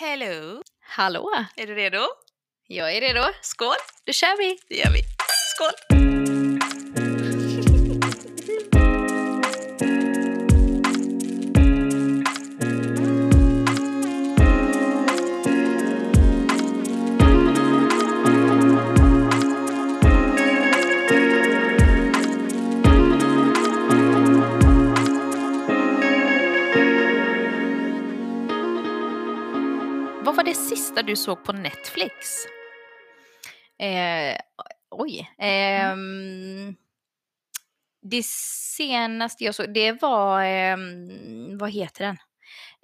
Hello! Hallå! Är du redo? Jag är redo. Skål! Då kör vi! Det gör vi. Skål! Sista du såg på Netflix? Eh, oj. ehm, det senaste jag såg, det var, ehm, vad heter den?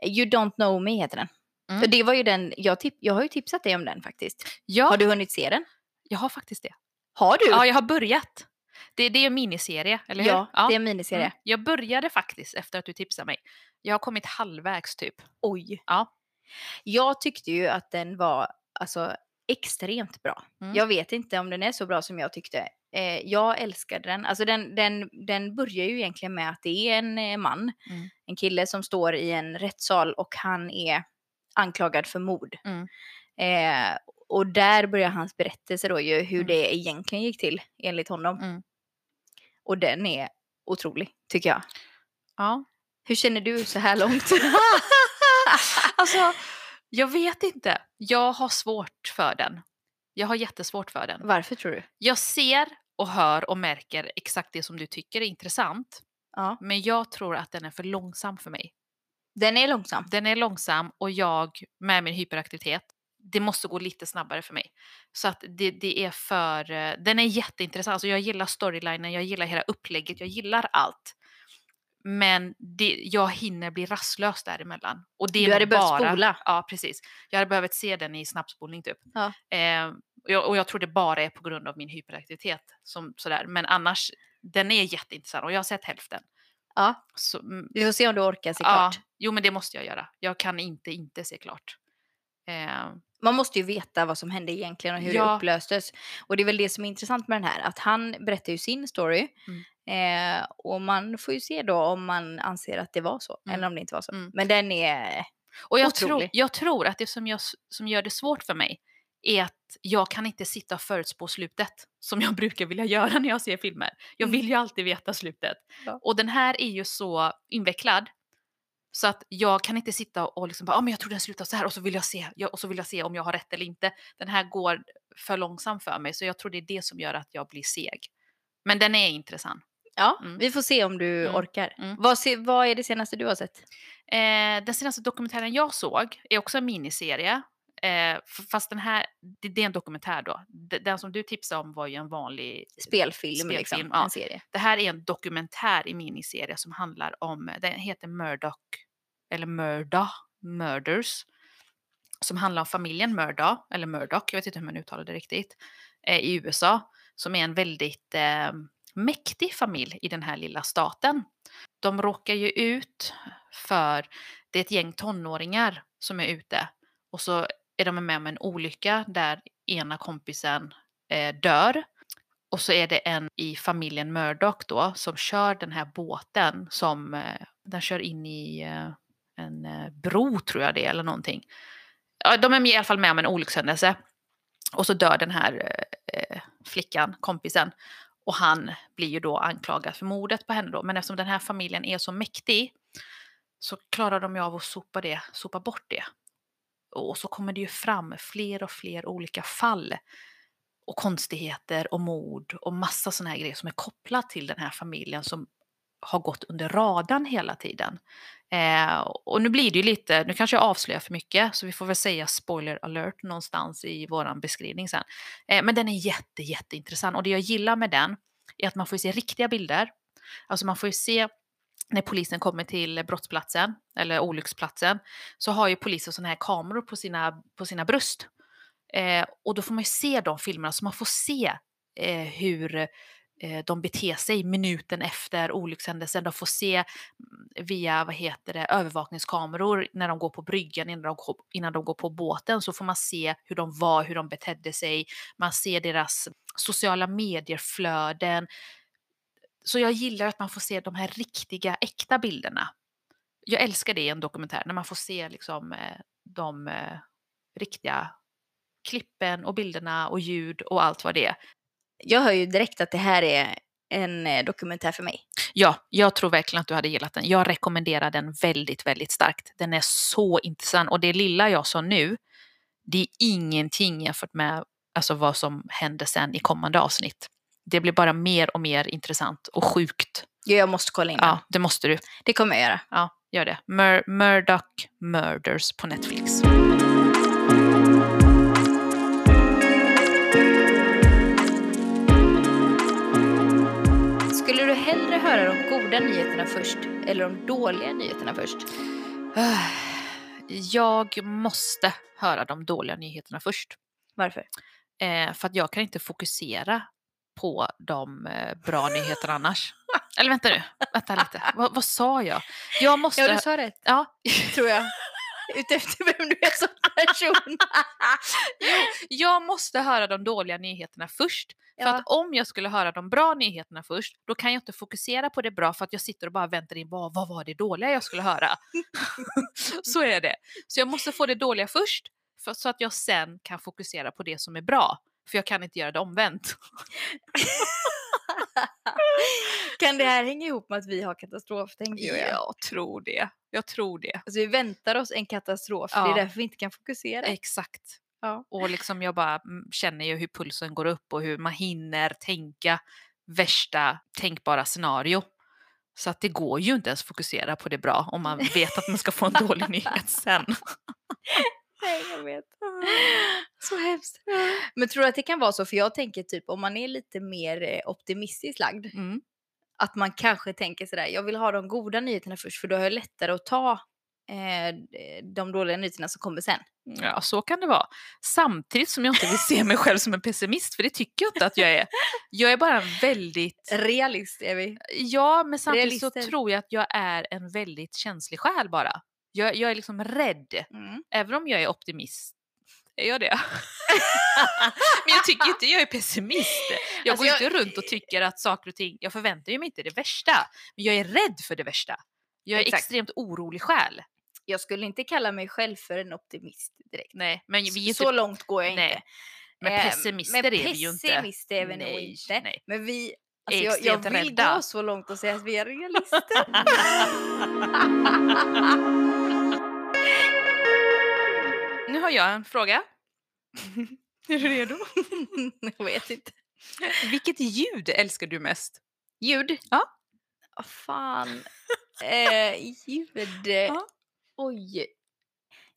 You don't know me heter den. Mm. För det var ju den, jag, tip, jag har ju tipsat dig om den faktiskt. Ja, Har du hunnit se den? jag har faktiskt det. Har du? Ja, jag har börjat. Det, det är en miniserie, eller hur? Ja, det är en miniserie. Mm. Jag började faktiskt efter att du tipsade mig. Jag har kommit halvvägs typ. Oj. Ja. Jag tyckte ju att den var alltså, extremt bra. Mm. Jag vet inte om den är så bra som jag tyckte. Eh, jag älskade den. Alltså den, den, den börjar ju egentligen med att det är en eh, man, Mm. en kille som står i en rättssal och han är anklagad för mord. Mm. Eh, och där börjar hans berättelse då ju hur Mm. det egentligen gick till enligt honom. Mm. Och den är otrolig tycker jag. Ja. Hur känner du så här långt? Alltså, jag vet inte. Jag har svårt för den. Jag har jättesvårt för den. Varför tror du? Jag ser och hör och märker exakt det som du tycker är intressant. Ja. Men jag tror att den är för långsam för mig. Den är långsam. Den är långsam och jag med min hyperaktivitet, det måste gå lite snabbare för mig. Så att det, det är för, eh, den är jätteintressant. Alltså jag gillar storylinen, jag gillar hela upplägget, jag gillar allt. Men det, jag hinner bli rastlös däremellan. Och det är Du hade behövt bara, spola. Ja, precis. Jag hade behövt se den i snabbspolning typ. Ja. Eh, och, jag, och jag tror det bara är på grund av min hyperaktivitet. Som, sådär. Men annars, den är jätteintressant och jag har sett hälften. Ja. Så, mm, Vi får se om du orkar se ja, klart. jo men det måste jag göra. Jag kan inte inte se klart. Eh, Man måste ju veta vad som hände egentligen och hur det Ja. upplöstes. Och det är väl det som är intressant med den här, att han berättar ju sin story. Eh, och man får ju se då om man anser att det var så, Mm. eller om det inte var så. Mm. Men den är... och jag tror, Otrolig. jag tror att det som, jag, som gör det svårt för mig är att jag kan inte sitta och förutspå slutet som jag brukar vilja göra när jag ser filmer. Jag Mm. vill ju alltid veta slutet. Ja. Och den här är ju så invecklad så att jag kan inte sitta och liksom bara, ah, men jag tror den slutar så här och så vill jag se, och så vill jag se om jag har rätt eller inte. Den här går för långsamt för mig så jag tror det är det som gör att jag blir seg. Men den är intressant. Ja, Mm. vi får se om du Mm. orkar. Mm. Vad, se, vad är det senaste du har sett? Eh, den senaste dokumentären jag såg är också en miniserie. Eh, fast den här, det, det är en dokumentär då. Den som du tipsade om var ju en vanlig Spelfilm, Spelfilm, liksom, ja. en serie. Det här är en dokumentär i miniserie som handlar om, den heter Murdoch, eller Murda, Murders. Som handlar om familjen Murda, eller Murdoch, jag vet inte hur man uttalar det riktigt, eh, i USA. Som är en väldigt eh, mäktig familj i den här lilla staten. De råkar ju ut för, det är ett gäng tonåringar som är ute. Och så är de med om en olycka där ena kompisen eh, dör. Och så är det en i familjen Murdoch då som kör den här båten som eh, den kör in i eh, en eh, bro tror jag det är eller någonting. Ja, de är i alla fall med om en olyckshändelse. Och så dör den här eh, flickan, kompisen. Och han blir ju då anklagad för mordet på henne då. Men eftersom den här familjen är så mäktig så klarar de ju av att sopa, det, sopa bort det. Och så kommer det ju fram fler och fler olika fall och konstigheter och mord och massa sådana här grejer som är kopplat till den här familjen som har gått under radarn hela tiden. Eh, och nu blir det ju lite, nu kanske jag avslöjar för mycket så vi får väl säga spoiler alert någonstans i våran beskrivning sen. Eh, men den är jätte, jätteintressant och det jag gillar med den är att man får se riktiga bilder. Alltså man får ju se när polisen kommer till brottsplatsen eller olycksplatsen så har ju polisen sådana här kameror på sina, på sina bröst. Eh, och då får man ju se de filmerna så man får se eh, hur eh, de beter sig minuten efter olyckshändelsen. De får se mm, via vad heter det, övervakningskameror när de går på bryggan innan de, går- innan de går på båten så får man se hur de var, hur de betedde sig. Man ser deras sociala medier-flöden. Så jag gillar att man får se de här riktiga, äkta bilderna. Jag älskar det i en dokumentär, när man får se liksom, eh, de eh, riktiga klippen och bilderna och ljud och allt vad det är. Jag hör ju direkt att det här är en eh, dokumentär för mig. Ja, jag tror verkligen att du hade gillat den. Jag rekommenderar den väldigt, väldigt starkt. Den är så intressant och det lilla jag sa nu, det är ingenting jämfört med alltså, vad som händer sen i kommande avsnitt. Det blir bara mer och mer intressant och sjukt. Ja, jag måste kolla in. Ja, det måste du. Det kommer jag göra. Ja, gör det. Mur Murdoch Murders på Netflix. Skulle du hellre höra de goda nyheterna först eller de dåliga nyheterna först? Jag måste höra de dåliga nyheterna först. Varför? Eh, för att jag kan inte fokusera på de eh, bra nyheterna annars. Eller vänta nu, vänta lite. Vad, vad sa jag? Jag måste... Ja, du sa rätt, Ja, tror jag. Utefter vem du är som person. jag måste höra de dåliga nyheterna först. För Ja. att om jag skulle höra de bra nyheterna först, då kan jag inte fokusera på det bra för att jag sitter och bara väntar in vad, vad var det dåliga jag skulle höra. så är det. Så jag måste få det dåliga först, för, så att jag sen kan fokusera på det som är bra. För jag kan inte göra det omvänt. Kan det här hänga ihop med att vi har katastroftänk? jag? Jag tror det. Jag tror det. Alltså, vi väntar oss en katastrof, det Ja. är därför vi inte kan fokusera. Exakt. Ja. Och liksom jag bara mm, känner ju hur pulsen går upp och hur man hinner tänka värsta tänkbara scenario. Så att det går ju inte ens fokusera på det bra om man vet att man ska få en dålig nyhet sen. Nej, jag vet. Så hemskt. Men tror du att det kan vara så? För jag tänker typ om man är lite mer eh, optimistiskt lagd, Mm. att man kanske tänker sådär, jag vill ha de goda nyheterna först för då har jag lättare att ta eh, de dåliga nyheterna som kommer sen. Ja, så kan det vara. Samtidigt som jag inte vill se mig själv som en pessimist, för det tycker jag inte att jag är. Jag är bara en väldigt... Realist är vi. Ja, men samtidigt så Realister. tror jag att jag är en väldigt känslig själ bara. Jag, jag är liksom rädd. Mm. Även om jag är optimist. Är jag det? Men jag tycker inte jag är pessimist. Jag Alltså, går jag- inte runt och tycker att saker och ting, jag förväntar mig inte det värsta. Men jag är rädd för det värsta. Jag är Exakt. extremt orolig själ. Jag skulle inte kalla mig själv för en optimist direkt. Nej, men vi ju så inte, långt går jag nej. inte. men Eh, pessimister men är vi ju inte. Pessimister är vi nog inte. nej. Men vi, Är alltså jag, jag vill rädda. gå så långt och säga att vi är realister. Har jag en fråga. är du redo? jag vet inte. Vilket ljud älskar du mest? Ljud? Ja. Vad fan. Eh, ljud. Ja. Oj.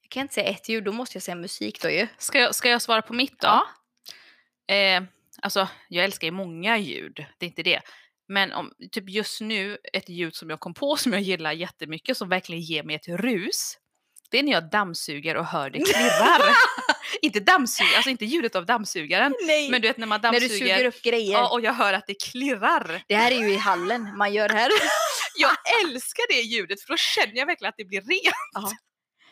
Jag kan inte säga ett ljud, då måste jag säga musik då ju. Ska jag, ska jag svara på mitt då? Ja. Eh, alltså, jag älskar ju många ljud, det är inte det. Men om, typ just nu, ett ljud som jag kom på som jag gillar jättemycket, som verkligen ger mig ett rus, det är när jag dammsuger och hör det klirrar. inte dammsuger, alltså inte ljudet av dammsugaren, Nej. men du vet när man När du dammsuger suger upp grejer. ja, och jag hör att det klirrar. Det här är ju i hallen man gör det här. Jag älskar det ljudet för då känner jag verkligen att det blir rent. Ja.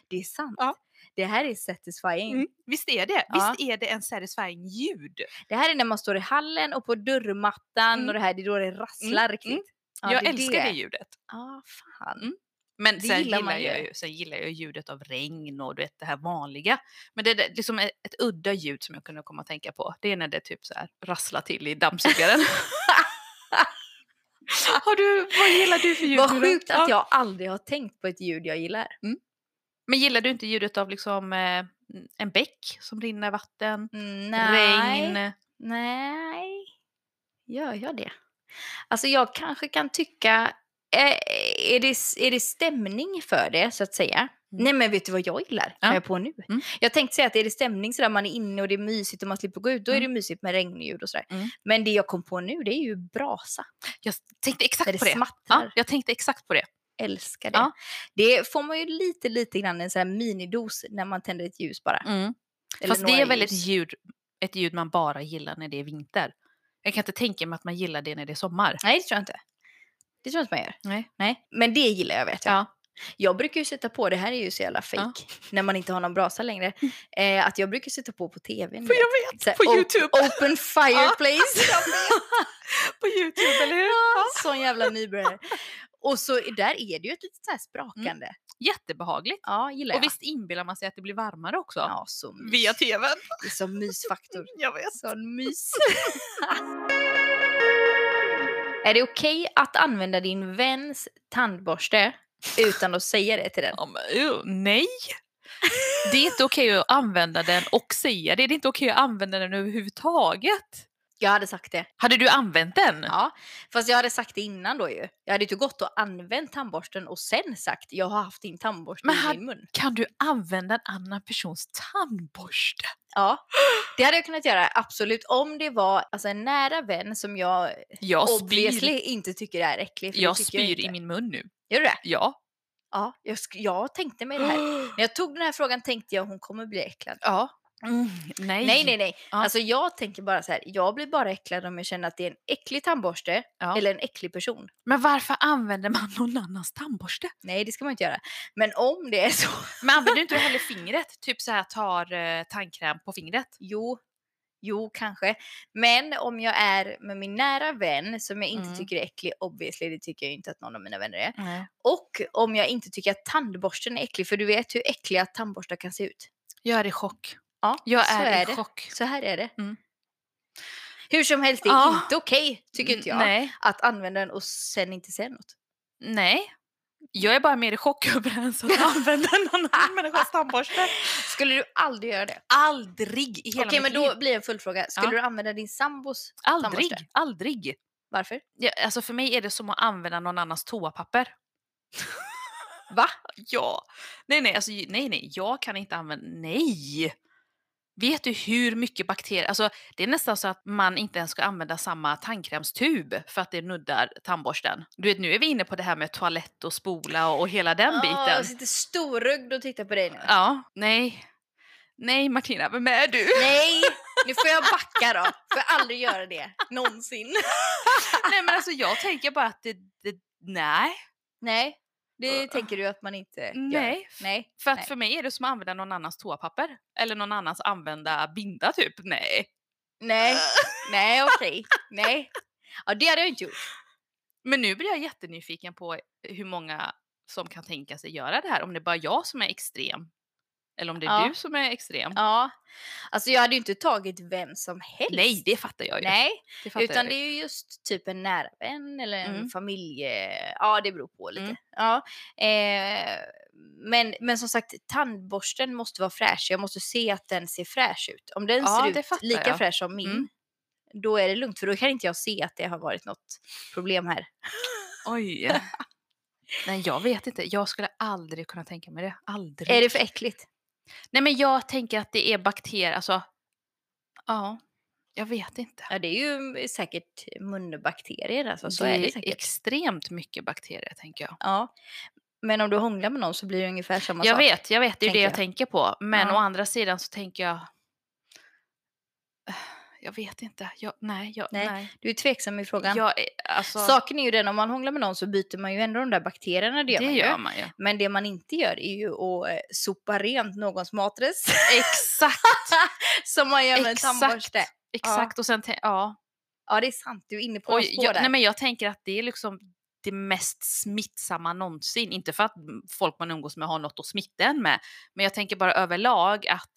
Det är sant. Ja. Det här är satisfying. Mm. Visst är det? Ja. Visst är det en satisfying ljud? Det här är när man står i hallen och på dörrmattan Mm. och det här, det är då det rasslar Mm, riktigt. mm. Ja, jag det älskar det ljudet. Ja, fan. Mm. Men sen gillar gillar, jag ju. sen gillar jag ljudet av regn och du vet, det här vanliga. Men det är liksom ett, ett udda ljud som jag kunde komma att tänka på. Det är när det typ så här rasslar till i dammsugaren. har du, vad gillar du för ljud? Vad sjukt att Ja. jag aldrig har tänkt på ett ljud jag gillar. Men gillar du inte ljudet av liksom eh, en bäck som rinner vatten? Mm, Nej. Regn? Nej. Gör jag det? Alltså jag kanske kan tycka, eh, är, det, är det stämning för det så att säga? Mm. Nej men vet du vad jag gillar? Ja. Kan jag på nu? Mm. Jag tänkte säga att är det stämning sådär man är inne och det är mysigt och man slipper gå ut, då är Mm. det mysigt med regnljud och sådär. Mm. Men det jag kom på nu det är ju brasa. Jag tänkte exakt det på det. smattrar. Ja, jag tänkte exakt på det. Älskar det. Ja. Det får man ju lite, lite grann en sån här minidos när man tänder ett ljus bara. Mm. Fast det är väl ett ljud, ett ljud man bara gillar när det är vinter. Jag kan inte tänka mig att man gillar det när det är sommar. Nej, det tror jag inte. Det tror jag inte man gör. Nej. Nej. Men det gillar jag vet jag. Ja. Jag brukar ju sätta på, det här är ju så jävla fake Ja. när man inte har någon brasa längre, eh, att jag brukar sätta på på tvn. För jag vet, Så här, på Youtube. Open fireplace. på Youtube, eller hur? Ja, Sån jävla nybörjare. Och så där är det ju ett litet så här sprakande. Jättebehagligt. Ja, gillar jag. Och visst inbillar man sig att det blir varmare också? Ja, så mys. Via tvn. Det är som mysfaktor. Jag vet. Sån mys. är det okej att använda din väns tandborste utan att säga det till den? Ja, men, uh, nej! Det är inte okej att använda den och säga det. Det är inte okej att använda den överhuvudtaget. Jag hade sagt det. Hade du använt den? Ja, fast jag hade sagt det innan då ju. Jag hade inte gått och använt tandborsten och sen sagt jag har haft din tandborste Men i min mun. Kan du använda en annan persons tandborste? Ja, det hade jag kunnat göra absolut om det var alltså, en nära vän som jag Jag obviously spyr, inte tycker är äcklig. jag tycker jag spyr i min mun nu. Gör du det? Ja. Ja, jag, jag tänkte mig det här. När jag tog den här frågan tänkte jag hon kommer bli äcklad. Ja. Mm, nej. Nej, nej, nej. Ja. Alltså jag tänker bara så här. Jag blir bara äcklad om jag känner att det är en äcklig tandborste Ja. eller en äcklig person. Men varför använder man någon annans tandborste? Nej, det ska man inte göra. Men om det är så. Men använder du inte heller fingret? Typ så här tar eh, tandkräm på fingret? Jo, jo kanske. Men om jag är med min nära vän som jag inte Mm. tycker är äcklig, obviously det tycker jag inte att någon av mina vänner är. Nej. Och om jag inte tycker att tandborsten är äcklig, för du vet hur äckliga tandborstar kan se ut. Jag är i chock. Ja, Jag så är, är i det. chock. Så här är det. Mm. Hur som helst, det är Ja. inte okej, tycker inte jag, Nej. att använda den och sen inte säga något. Nej. Jag är bara mer i chock över ens att använda en annan människas tandborste. Skulle du aldrig göra det? Aldrig i hela Okej, men mitt då liv. blir en följdfråga. Skulle Ja. du använda din sambos Aldrig. tandborste? Aldrig. Varför? Ja, alltså för mig är det som att använda någon annans toapapper. Va? Ja. Nej, nej, alltså, nej, nej, jag kan inte använda, nej. Vet du hur mycket bakterier, alltså det är nästan så att man inte ens ska använda samma tandkrämstub för att det nuddar tandborsten. Du vet, nu är vi inne på det här med toalett och spola och, och hela den Ah, biten. Jag sitter storögd och tittar på dig nu. Ja, nej. Nej Martina, vem är du? Nej, nu får jag backa då. Får jag aldrig göra det. Någonsin. nej men alltså jag tänker bara att det, det nej. Nej, det tänker du att man inte gör. nej. Nej. För att Nej. för mig är det som att använda någon annans toapapper. Eller någon annans använda binda typ. Nej. Nej, nej okej. Nej. Ja, det hade jag inte gjort. Men nu blir jag jättenyfiken på hur många som kan tänka sig göra det här. Om det är bara jag som är extrem. Eller om det är Ja. du som är extrem. Ja. Alltså jag hade ju inte tagit vem som helst. Nej, det fattar jag ju. Nej, det utan jag det är ju just typ en nära vän eller en Mm. familje... Ja, det beror på lite. Mm. Ja. Eh, men, men som sagt, tandborsten måste vara fräsch. Jag måste se att den ser fräsch ut. Om den Ja, ser ut lika jag. fräsch som min, Mm. då är det lugnt. För då kan inte jag se att det har varit något problem här. Oj. Nej, jag vet inte. Jag skulle aldrig kunna tänka mig det. Aldrig. Är det för äckligt? Nej, men jag tänker att det är bakterier. Alltså, ja, jag vet inte. Ja, det är ju säkert munbakterier. Alltså, så det är det säkert. extremt mycket bakterier, tänker jag. Ja. Men om du hånglar med någon så blir det ungefär samma Jag sak. vet, jag vet. Det är tänker det jag, jag. tänker på. Men Ja. å andra sidan så tänker jag... Jag vet inte. Jag, nej, jag, Nej, nej. Du är tveksam i frågan. Jag, alltså, Saken är ju den, om man hånglar med någon så byter man ju ändå de där bakterierna. Det gör, det man, gör ju. man ju. Men det man inte gör är ju att eh, sopa rent någons matrest. Exakt! som man gör med en Exakt. tandborste. Exakt. Och sen, ja. Ja, det är sant. Du är inne på Och jag, där. nej, men jag tänker att det är liksom det mest smittsamma någonsin. Inte för att folk man umgås med har något att smitta en med. Men jag tänker bara överlag att...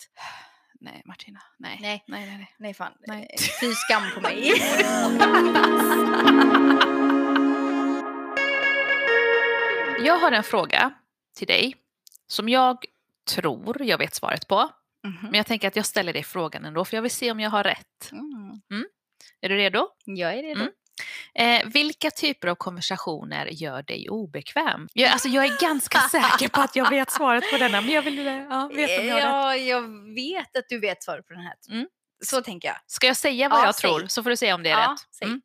Nej, Martina. Nej. Nej. nej, nej. nej. Nej, fan. Nej. Eh, Fy skam på mig. Jag har en fråga till dig som jag tror jag vet svaret på. Mhm. Men jag tänker att jag ställer dig frågan ändå för jag vill se om jag har rätt. Mm. Är du redo? Jag är redo. Eh, vilka typer av konversationer gör dig obekväm? Jag, alltså jag är ganska säker på att jag vet svaret på denna men jag vill eh, ja, veta om jag rätt. Ja, jag vet att du vet svaret på den här. Mm. Så tänker jag. Ska jag säga vad Ja, jag säg. tror så får du säga om det är Ja, rätt. Mm.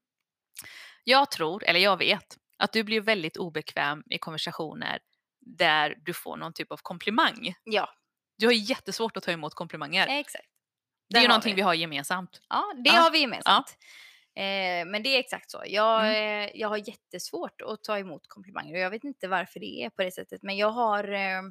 Jag tror, eller jag vet, att du blir väldigt obekväm i konversationer där du får någon typ av komplimang. Ja, Du har jättesvårt att ta emot komplimanger. exakt. det är ju någonting vi. vi har gemensamt. Ja, det Ja. har vi gemensamt. Eh, men det är exakt så. Jag, Mm. eh, jag har jättesvårt att ta emot komplimanger och jag vet inte varför det är på det sättet. Men jag har eh,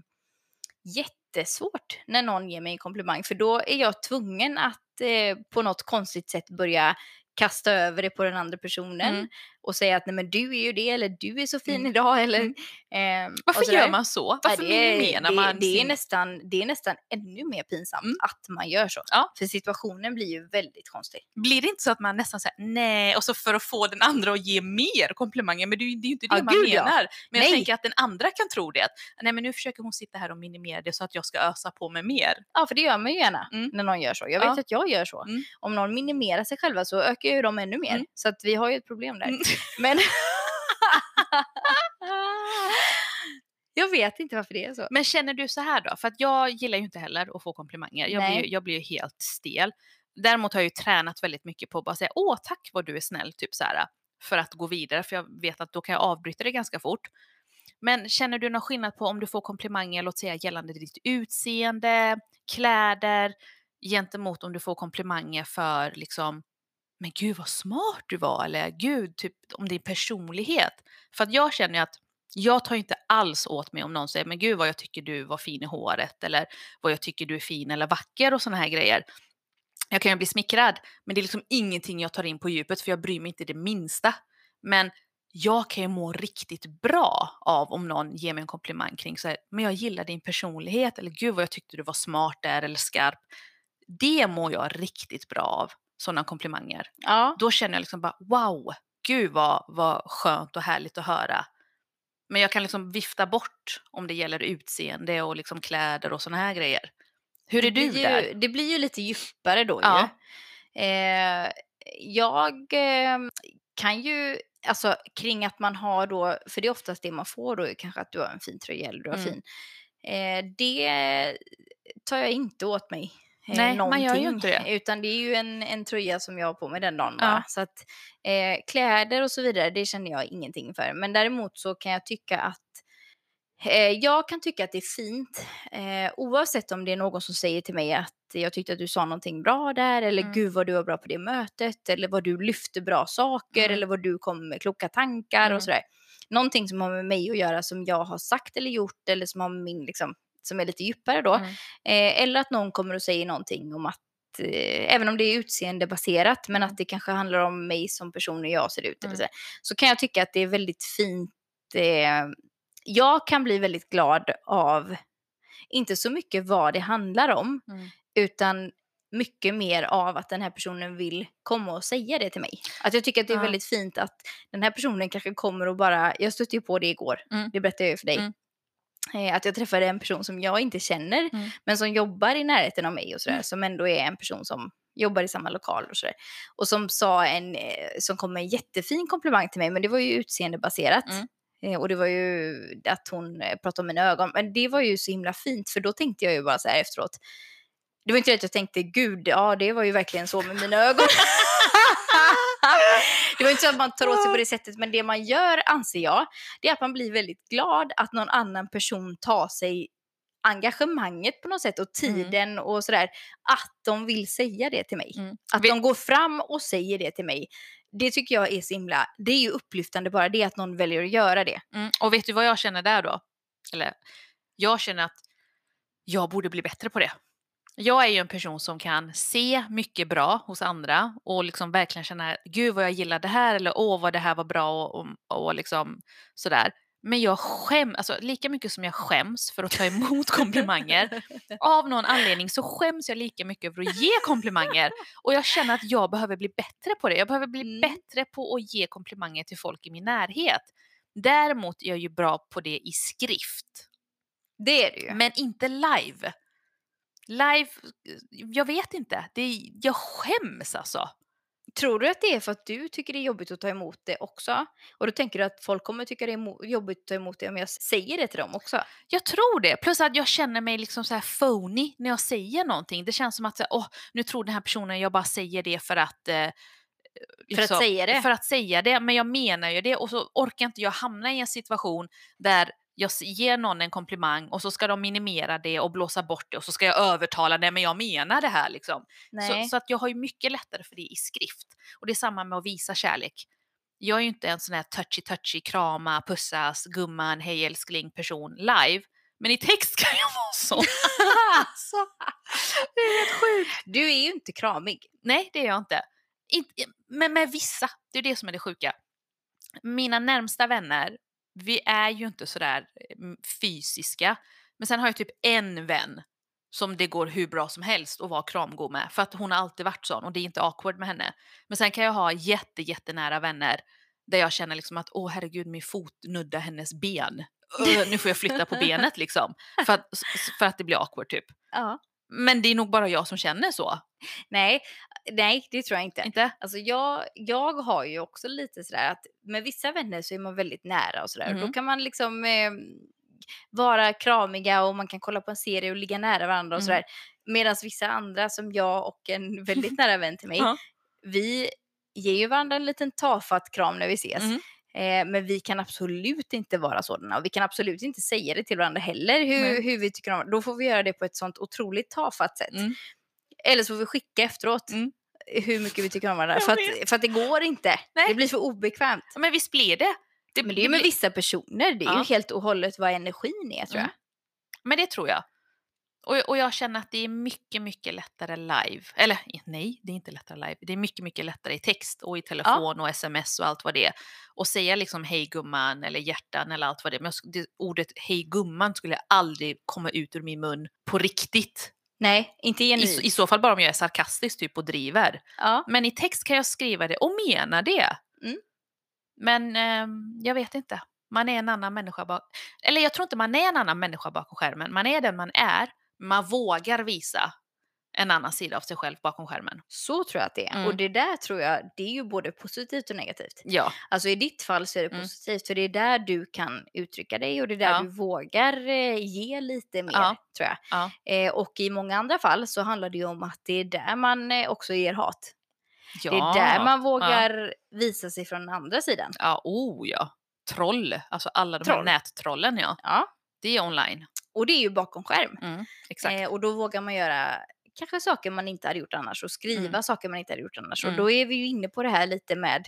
jättesvårt när någon ger mig en komplimang för då är jag tvungen att eh, på något konstigt sätt börja kasta över det på den andra personen. Och säga att nej men du är ju det eller du är så fin Mm. idag eller och Varför gör man så? Ja, Varför det, är- minimerar det, man det, är sin... nästan, det är nästan ännu mer pinsamt Mm. att man gör så. Ja. För situationen blir ju väldigt konstig. Blir det inte så att man nästan säger nej och så för att få den andra att ge mer komplimanger, men det är det är ju inte det Ja, man gud, ja. menar. Men jag Nej. tänker att den andra kan tro det. Att, nej men nu försöker hon sitta här och minimera det så att jag ska ösa på med mer. Ja, för det gör man ju gärna Mm. när någon gör så. Jag vet Ja. att jag gör så. Mm. Om någon minimerar sig själva så ökar ju de ännu mer. Så att vi har ju ett problem där. Men jag vet inte varför det är så. Men känner du så här då? För att jag gillar ju inte heller att få komplimanger. Jag blir, Nej. ju- jag blir ju helt stel. Däremot har jag ju tränat väldigt mycket på att bara säga åh tack vad du är snäll, typ så här. För att gå vidare, för jag vet att då kan jag avbryta det ganska fort. Men känner du någon skillnad på om du får komplimanger, låt säga gällande ditt utseende, kläder, gentemot om du får komplimanger för liksom, men gud vad smart du var, eller gud, typ om din personlighet. För att jag känner ju att jag tar inte alls åt mig om någon säger, men gud vad jag tycker du var fin i håret, eller vad jag tycker du är fin eller vacker och sådana här grejer. Jag kan ju bli smickrad, men det är liksom ingenting jag tar in på djupet för jag bryr mig inte det minsta. Men jag kan ju må riktigt bra av om någon ger mig en komplimang kring så här, men jag gillar din personlighet eller gud vad jag tyckte du var smart där eller skarp. Det mår jag riktigt bra av, sådana komplimanger. Ja. Då känner jag liksom bara wow, gud vad, vad skönt och härligt att höra. Men jag kan liksom vifta bort om det gäller utseende och liksom kläder och sådana här grejer. Hur är du blir där? Ju, det blir ju lite djupare då Ja. ju. Eh, jag eh, kan ju, alltså kring att man har då, för det är oftast det man får då, kanske att du har en fin tröja eller du har Mm. fin. Eh, det tar jag inte åt mig. Eh, Nej, man gör ju någonting, inte det. Utan det är ju en, en tröja som jag har på mig den dagen bara. Ja. Så att eh, kläder och så vidare, det känner jag ingenting för. Men däremot så kan jag tycka att Eh, jag kan tycka att det är fint eh, oavsett om det är någon som säger till mig att jag tyckte att du sa någonting bra där eller Mm. gud vad du var bra på det mötet eller vad du lyfte bra saker Mm. eller vad du kom med kloka tankar Mm. och sådär. Någonting som har med mig att göra som jag har sagt eller gjort eller som har med min liksom, som är lite djupare då. Mm. Eh, eller att någon kommer och säger någonting om att eh, även om det är utseendebaserat men Mm. att det kanske handlar om mig som person och jag ser ut eller Mm. så, så kan jag tycka att det är väldigt fint eh, jag kan bli väldigt glad av, inte så mycket vad det handlar om, Mm. utan mycket mer av att den här personen vill komma och säga det till mig. Att jag tycker att det är Ja. väldigt fint att den här personen kanske kommer och bara, jag stötte ju på det igår, Mm. det berättade jag ju för dig. Mm. Eh, Att jag träffade en person som jag inte känner, Mm. men som jobbar i närheten av mig och sådär, Mm. som ändå är en person som jobbar i samma lokal och sådär. Och som sa en, eh, som kom med en jättefin komplimang till mig, men det var ju utseendebaserat. Mm. Eh, Och det var ju att hon pratade om mina ögon. Men det var ju så himla fint för då tänkte jag ju bara så här efteråt. Det var inte det att jag tänkte gud, ja det var ju verkligen så med mina ögon. det var inte så att man tar åt sig på det sättet men det man gör anser jag det är att man blir väldigt glad att någon annan person tar sig engagemanget på något sätt och Mm. tiden och sådär. Att de vill säga det till mig. Mm. Att Vi- de går fram och säger det till mig. Det tycker jag är så himla, det är ju upplyftande bara det att någon väljer att göra det. Mm. Och vet du vad jag känner där då? Eller, jag känner att jag borde bli bättre på det. Jag är ju en person som kan se mycket bra hos andra och liksom verkligen känna gud vad jag gillar det här eller åh vad det här var bra och, och, och liksom sådär. Men jag skäms, alltså lika mycket som jag skäms för att ta emot komplimanger, av någon anledning så skäms jag lika mycket över att ge komplimanger. Och jag känner att jag behöver bli bättre på det. Jag behöver bli Mm. bättre på att ge komplimanger till folk i min närhet. Däremot är jag ju bra på det i skrift, Det är det ju. men inte live. Live, jag vet inte. Det är, jag skäms alltså. Tror du att det är för att du tycker det är jobbigt att ta emot det också? Och då tänker du att folk kommer tycka det är jobbigt att ta emot det om jag säger det till dem också? Jag tror det. Plus att jag känner mig liksom så här phony när jag säger någonting. Det känns som att så här, åh, nu tror den här personen jag bara säger det för att... Eh, För att säga det? För att säga det, men jag menar ju det. Och så orkar inte jag hamna i en situation där jag ger någon en komplimang och så ska de minimera det och blåsa bort det och så ska jag övertala det, men jag menar det här liksom. Nej. Så, så att jag har ju mycket lättare för det i skrift. Och det är samma med att visa kärlek. Jag är ju inte en sån här touchy-touchy, krama, pussas, gumman, hej älskling person live. Men i text kan jag vara så. alltså, det är helt sjukt. Du är ju inte kramig. Nej, det är jag inte. inte men med vissa, det är det som är det sjuka. mina närmsta vänner, vi är ju inte sådär mm, fysiska. Men sen har jag typ en vän som det går hur bra som helst att vara kramgod med. För att hon har alltid varit sån och det är inte awkward med henne. Men sen kan jag ha jätte, jättenära vänner där jag känner liksom att åh herregud min fot nuddar hennes ben. Öh, nu får jag flytta på benet liksom. För att, för att det blir awkward typ. Ja. Men det är nog bara jag som känner så. Nej, nej, det tror jag inte. Inte? Alltså jag, jag har ju också lite sådär att med vissa vänner så är man väldigt nära och sådär. Mm. Då kan man liksom eh, vara kramiga och man kan kolla på en serie och ligga nära varandra och Mm. sådär. Medan vissa andra som jag och en väldigt nära vän till mig, Ja. vi ger ju varandra en liten tafatt kram när vi ses. Mm. Eh, men vi kan absolut inte vara sådana och vi kan absolut inte säga det till varandra heller hur, hur vi tycker om Då får vi göra det på ett sånt otroligt tafatt sätt. Mm. Eller så får vi skicka efteråt Mm. hur mycket vi tycker om varandra. För att, för att det går inte. Nej. Det blir för obekvämt. Ja, Men visst blir det? det Men det är ju med vissa personer. Det är Ja. ju helt och hållet vad energin är tror jag. Mm. Men det tror jag. Och, och jag känner att det är mycket, mycket lättare live. Eller nej, det är inte lättare live. Det är mycket, mycket lättare i text och i telefon och sms och allt vad det är. Och säga liksom hej gumman eller hjärtan eller allt vad det är. Men det, ordet hej gumman skulle aldrig komma ut ur min mun på riktigt. Nej, inte I, genuint. I så fall bara om jag är sarkastisk typ och driver. Ja. Men i text kan jag skriva det och mena det. Mm. Men ehm, jag vet inte. Man är en annan människa bak... Eller jag tror inte man är en annan människa bakom skärmen. Man är den man är. Man vågar visa en annan sida av sig själv bakom skärmen. Så tror jag att det är. Mm. Och det där tror jag, det är ju både positivt och negativt. Ja. Alltså i ditt fall så är det Mm. positivt för det är där du kan uttrycka dig och det är där Ja. du vågar eh, ge lite mer Ja. tror jag. Ja. Eh, och i många andra fall så handlar det ju om att det är där man eh, också ger hat. ja. Det är där man vågar visa sig från den andra sidan. Ja, oh ja. Troll. Alltså alla de här Troll. nättrollen ja. Ja. Det är online. Och det är ju bakom skärm. Mm, exakt. Eh, och då vågar man göra kanske saker man inte hade gjort annars och skriva Mm. saker man inte hade gjort annars. Mm. Och då är vi ju inne på det här lite med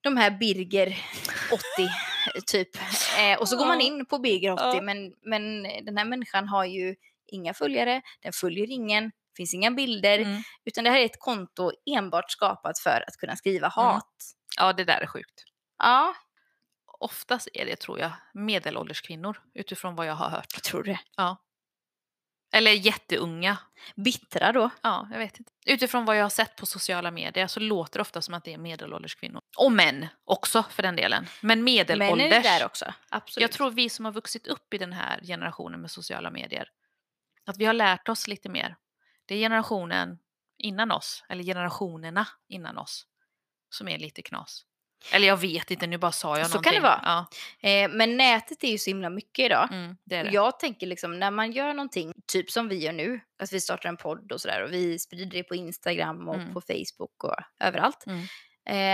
de här Birger 80 typ. Eh, och så går man in på Birger 80 Ja. men, men den här människan har ju inga följare, den följer ingen, finns inga bilder. Mm. Utan det här är ett konto enbart skapat för att kunna skriva hat. Ja, det där är sjukt. Ja, Oftast är det, tror jag, medelålders kvinnor utifrån vad jag har hört. jag tror det. Ja. Eller jätteunga. Bittra då. Ja, jag vet inte. Utifrån vad jag har sett på sociala medier så låter det ofta som att det är medelålders kvinnor. Och män också för den delen. Men är medelålders. det där också. Absolut. Jag tror vi som har vuxit upp i den här generationen med sociala medier, att vi har lärt oss lite mer. Det är generationen innan oss, eller generationerna innan oss, som är lite knas. Eller jag vet inte, nu bara sa jag Så någonting. kan det vara. Ja, Eh, men nätet är ju så himla mycket idag. mm, det är det. Jag tänker liksom när man gör någonting, typ som vi gör nu, att vi startar en podd och sådär och vi sprider det på Instagram och Mm. på Facebook och överallt. Mm.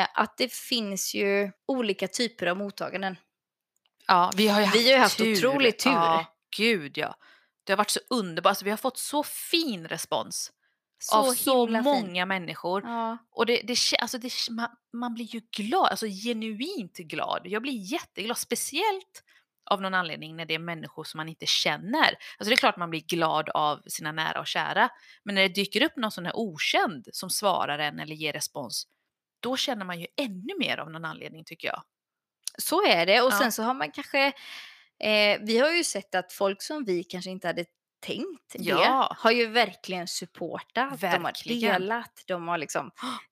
Eh, att det finns ju olika typer av mottaganden. Ja, vi har ju haft Vi har ju haft tur. otrolig tur. Ja, gud ja. Det har varit så underbart. Alltså, vi har fått så fin respons Så av så många fint. människor. Ja. Och det, det, alltså det, man, man blir ju glad, alltså genuint glad. Jag blir jätteglad, speciellt av någon anledning när det är människor som man inte känner. Alltså det är klart man blir glad av sina nära och kära, men när det dyker upp någon sån här okänd som svarar en eller ger respons, då känner man ju ännu mer av någon anledning tycker jag. Så är det. Och Ja. sen så har man kanske, eh, vi har ju sett att folk som vi kanske inte hade tänkt det, Ja. har ju verkligen supportat. De har Verkligen. delat, de har liksom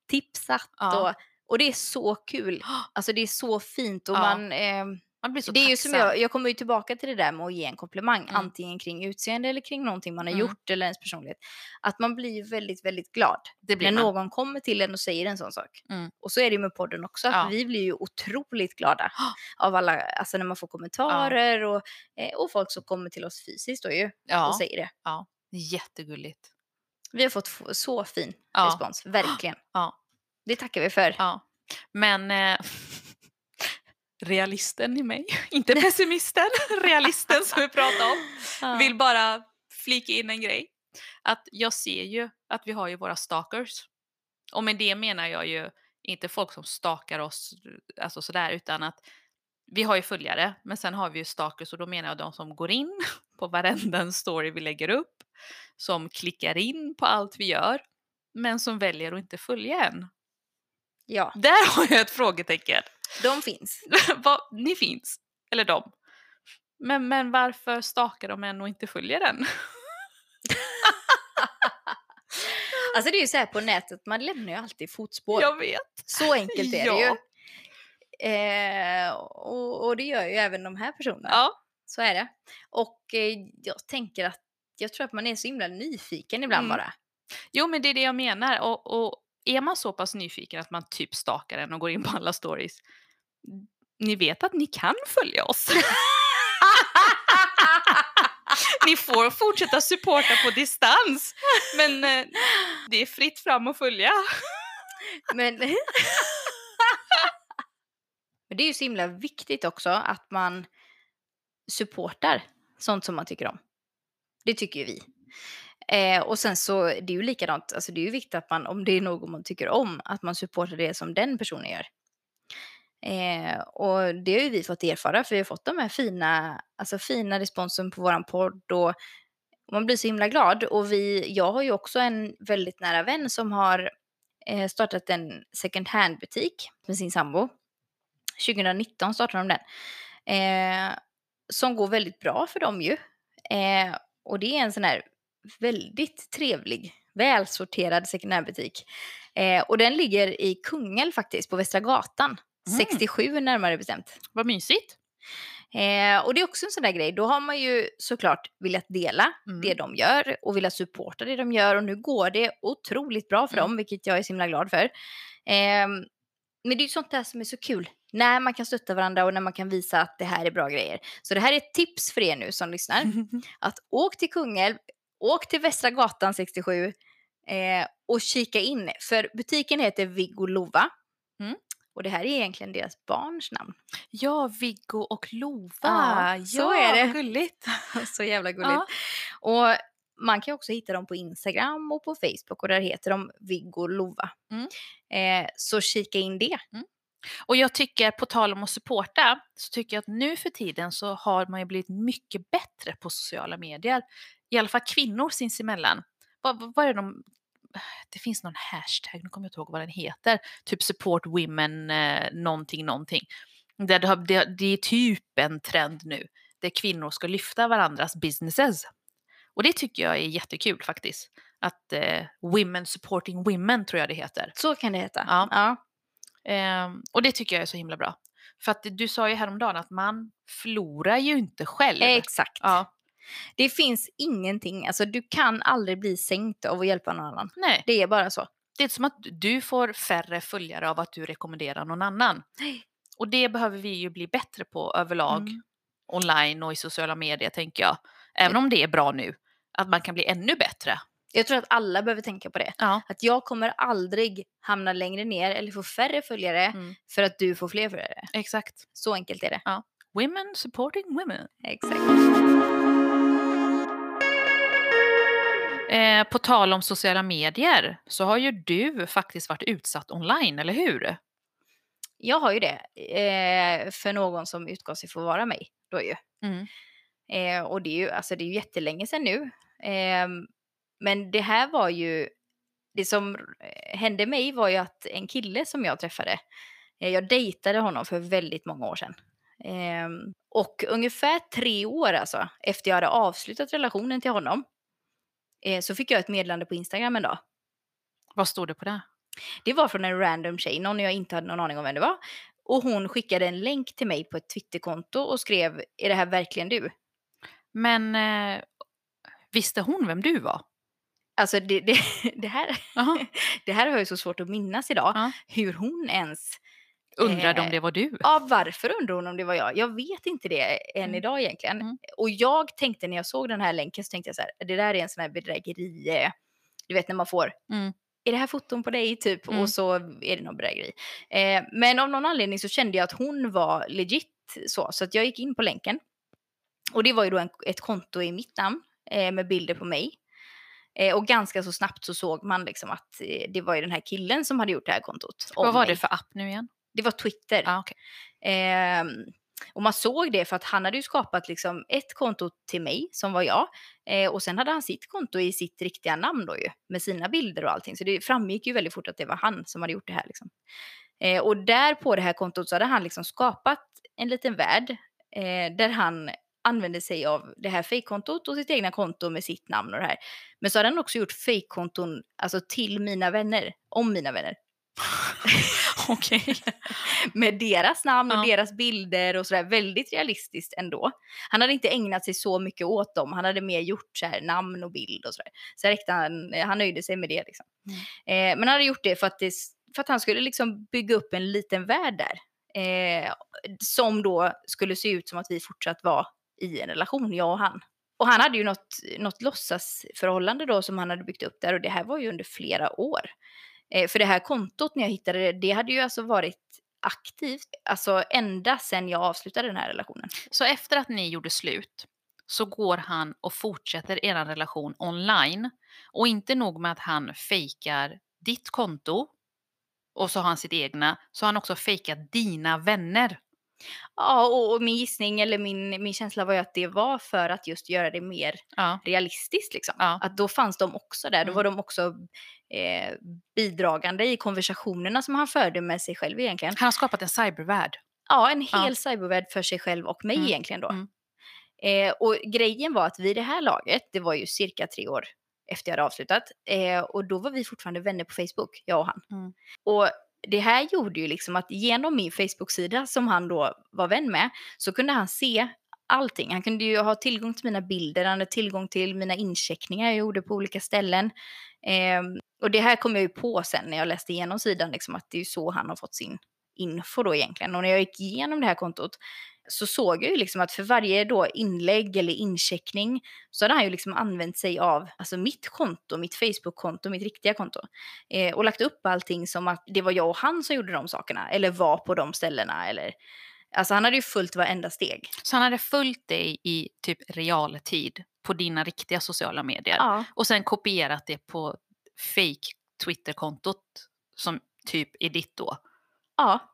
tipsat Ja. och, och det är så kul. Alltså det är så fint och Ja, man, eh, Man blir så det är ju som jag, jag kommer ju tillbaka till det där med att ge en komplimang, Mm. antingen kring utseende eller kring någonting man har Mm. gjort eller ens personlighet. Att man blir väldigt, väldigt glad det blir när man. någon kommer till en och säger en sån sak. Mm. Och så är det med podden också, att Ja. vi blir ju otroligt glada av alla, alltså när man får kommentarer och, eh, och folk som kommer till oss fysiskt då ju och Ja, säger det. ja, jättegulligt. Vi har fått så fin Ja. respons, verkligen. Ja. Det tackar vi för. Ja, men eh, realisten i mig, inte pessimisten, realisten som vi pratade om, Ja. vill bara flika in en grej. Att jag ser ju att vi har ju våra stalkers. Och med det menar jag ju inte folk som stalkar oss alltså sådär, utan att vi har ju följare, men sen har vi ju stalkers och då menar jag de som går in på varenda en story vi lägger upp, som klickar in på allt vi gör, men som väljer att inte följa en. Ja, Där har jag ett frågetecken. de finns. Ni finns, eller de. Men, men varför stakar de en och inte följer den? Alltså det är ju så här på nätet, man lämnar ju alltid fotspår. Jag vet. Så enkelt är det Ja. ju. Eh, och, och det gör ju även de här personerna. Ja. Så är det. Och eh, jag tänker att jag tror att man är så himla nyfiken ibland Mm. bara. Jo, men det är det jag menar. Och, och är man så pass nyfiken att man typ stakar den och går in på alla stories. Ni vet att ni kan följa oss. ni får fortsätta supporta på distans. Men eh, det är fritt fram att följa. Men, Men det är ju så himla viktigt också att man supportar sånt som man tycker om. Det tycker ju vi. Eh, och sen så, det är ju likadant, alltså det är ju viktigt att man, om det är någon man tycker om, att man supportar det som den personen gör. Eh, och det har ju vi fått erfara, för vi har fått de här fina, alltså fina responsen på våran podd och man blir så himla glad. Och vi, jag har ju också en väldigt nära vän som har eh, startat en second hand-butik med sin sambo. 2019 startade de den. Eh, som går väldigt bra för dem ju. Eh, och det är en sån här väldigt trevlig, välsorterad second hand-butik. Eh, och den ligger i Kungälv faktiskt, på Västra Gatan. Mm. 67 närmare bestämt. Vad mysigt. Eh, och det är också en sån där grej, då har man ju såklart velat dela Mm. det de gör och velat supporta det de gör och nu går det otroligt bra för Mm. dem, vilket jag är så himla glad för. Ehm, men det är ju sånt där som är så kul, när man kan stötta varandra och när man kan visa att det här är bra grejer. Så det här är ett tips för er nu som lyssnar, att åk till Kungälv, åk till Västra Gatan 67 eh, och kika in, för butiken heter Viggo Lova. Mm. Och det här är egentligen deras barns namn. Ja, Viggo och Lova. Ja, Ja, så är det. gulligt. så jävla gulligt. Ja. Och man kan också hitta dem på Instagram och på Facebook och där heter de Viggo Lova. Mm. Eh, så kika in det. Och jag tycker, på tal om att supporta, så tycker jag att nu för tiden så har man ju blivit mycket bättre på sociala medier. I alla fall kvinnor sinsemellan. Vad, vad, är de... Det finns någon hashtag, nu kommer jag inte ihåg vad den heter. Typ support women eh, någonting, någonting. Det, det, det är typ en trend nu. Där kvinnor ska lyfta varandras businesses. Och det tycker jag är jättekul faktiskt. Att eh, Women supporting women tror jag det heter. Så kan det heta. Ja. Ja. Ehm, och det tycker jag är så himla bra. För att du sa ju häromdagen att man förlorar ju inte själv. Exakt. Ja, Det finns ingenting, alltså du kan aldrig bli sänkt av att hjälpa någon annan. nej. Det är bara så. Det är som att du får färre följare av att du rekommenderar någon annan. Nej. Och det behöver vi ju bli bättre på överlag. Mm. Online och i sociala medier tänker jag. Även om det är bra nu. Att man kan bli ännu bättre. Jag tror att alla behöver tänka på det. Ja. Att jag kommer aldrig hamna längre ner eller få färre följare Mm. för att du får fler följare. Exakt. Så enkelt är det. Women supporting women. Exakt. Eh, på tal om sociala medier så har ju du faktiskt varit utsatt online, eller hur? Jag har ju det. Eh, för någon som utgav sig för att vara mig. Då ju. Mm. Eh, och det är ju, alltså det är ju jättelänge sedan nu. Eh, men det här var ju, det som eh, hände mig var ju att en kille som jag träffade, eh, jag dejtade honom för väldigt många år sedan. Eh, och ungefär tre år alltså, efter jag hade avslutat relationen till honom, eh, så fick jag ett meddelande på Instagram en dag. Vad stod det på det? Det var från en random tjej, någon jag inte hade någon aning om vem det var. Och hon skickade en länk till mig på ett Twitterkonto och skrev, är det här verkligen du? Men eh, visste hon vem du var? Alltså det, det, det, här, Jaha. det här har jag så svårt att minnas idag. Ja. Hur hon ens... Undrade om Eh, det var du? Ja, varför undrar hon om det var jag? Jag vet inte det än Mm. idag egentligen. Mm. Och jag tänkte när jag såg den här länken så tänkte jag så här, det där är en sån här bedrägeri. eh, Du vet när man får, Mm. är det här foton på dig typ? Mm. Och så är det någon bedrägeri. Eh, men av någon anledning så kände jag att hon var legit så. Så att jag gick in på länken. Och det var ju då en, ett konto i mitt namn eh, med bilder på mig. Eh, och ganska så snabbt så såg man liksom att eh, det var ju den här killen som hade gjort det här kontot. Vad var mig. det för app nu igen? Det var Twitter. Ah, okay. Ehm, Och man såg det för att han hade ju skapat liksom ett konto till mig som var jag. Eh, och sen hade han sitt konto i sitt riktiga namn då ju. Med sina bilder och allting. Så det framgick ju väldigt fort att det var han som hade gjort det här liksom. Eh, och där på det här kontot så hade han liksom skapat en liten värld. Eh, där han använde sig av det här fejkkontot och sitt egna konto med sitt namn och det här. Men så hade han också gjort fejkkonton alltså till mina vänner, om mina vänner. Okej. med deras namn och Ja. deras bilder och sådär. Väldigt realistiskt ändå. Han hade inte ägnat sig så mycket åt dem. Han hade mer gjort så här namn och bild och sådär. Så räckte han, han nöjde sig med det liksom. Mm. Eh, men han hade gjort det för att, det, för att han skulle liksom bygga upp en liten värld där. Eh, som då skulle se ut som att vi fortsatt var i en relation, jag och han. Och han hade ju något, något låtsasförhållande då som han hade byggt upp där och det här var ju under flera år. Eh, för det här kontot när jag hittade det, det hade ju alltså varit aktivt, alltså ända sedan jag avslutade den här relationen. Så efter att ni gjorde slut så går han och fortsätter er relation online. Och inte nog med att han fejkar ditt konto och så har han sitt egna, så har han också fejkat dina vänner. Ja, och, och min gissning eller min, min känsla var ju att det var för att just göra det mer Ja. realistiskt liksom. Ja. Att då fanns de också där, då Mm. var de också eh, bidragande i konversationerna som han förde med sig själv egentligen. Han har skapat en cybervärld. Ja, en Ja. hel cybervärld för sig själv och mig Mm. egentligen då. Mm. Eh, och grejen var att vid det här laget, det var ju cirka tre år efter jag hade avslutat, eh, och då var vi fortfarande vänner på Facebook, jag och han. Mm. Och det här gjorde ju liksom att genom min Facebook-sida som han då var vän med, så kunde han se allting. Han kunde ju ha tillgång till mina bilder, han hade tillgång till mina incheckningar jag gjorde på olika ställen. Eh, och det här kom jag ju på sen när jag läste igenom sidan, liksom, att det är ju så han har fått sin info då egentligen. Och när jag gick igenom det här kontot så såg jag ju liksom att för varje då inlägg eller incheckning så hade han ju liksom använt sig av alltså mitt konto, mitt Facebook-konto, mitt riktiga konto. Eh, och lagt upp allting som att det var jag och han som gjorde de sakerna, eller var på de ställena. Eller, alltså han hade ju följt varenda steg. Så han hade följt dig i typ realtid på dina riktiga sociala medier. Ja, Och sen kopierat det på fake Twitter-kontot som typ är ditt då. ja.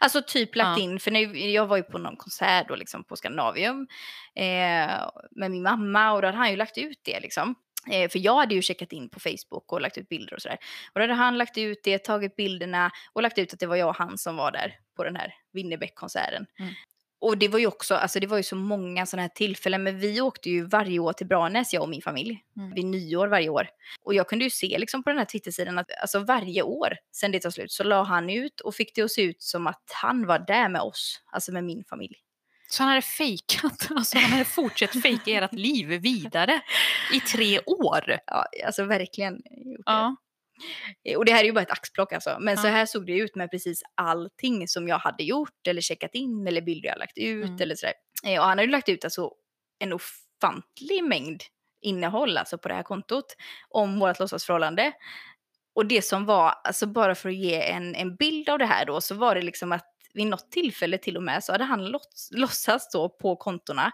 Alltså typ lagt Ja. in, för när jag var ju på någon konsert då liksom på Scandinavium eh, med min mamma och då hade han ju lagt ut det liksom. Eh, för jag hade ju checkat in på Facebook och lagt ut bilder och sådär. Och då hade han lagt ut det, tagit bilderna och lagt ut att det var jag och han som var där på den här Winnerbäck-konserten. Mm. Och det var ju också, alltså det var ju så många sådana här tillfällen, men vi åkte ju varje år till Branäs, jag och min familj, Mm. vid nyår varje år. Och jag kunde ju se liksom på den här Twittersidan att alltså varje år sen det tog slut så la han ut och fick det att se ut som att han var där med oss, alltså med min familj. Så han hade fejkat, alltså han hade fortsatt fejka ert liv vidare i tre år. Ja, alltså verkligen. gjort Ja. Det. Och det här är ju bara ett axplock alltså. Men så Ja. här såg det ut med precis allting som jag hade gjort eller checkat in eller bilder jag lagt ut Mm. eller sådär. Eh, Och han hade ju lagt ut alltså en ofantlig mängd innehåll alltså på det här kontot om vårt låtsasförhållande. Och det som var, alltså bara för att ge en, en bild av det här då, så var det liksom att vid något tillfälle till och med så hade han låts, låtsats då på kontona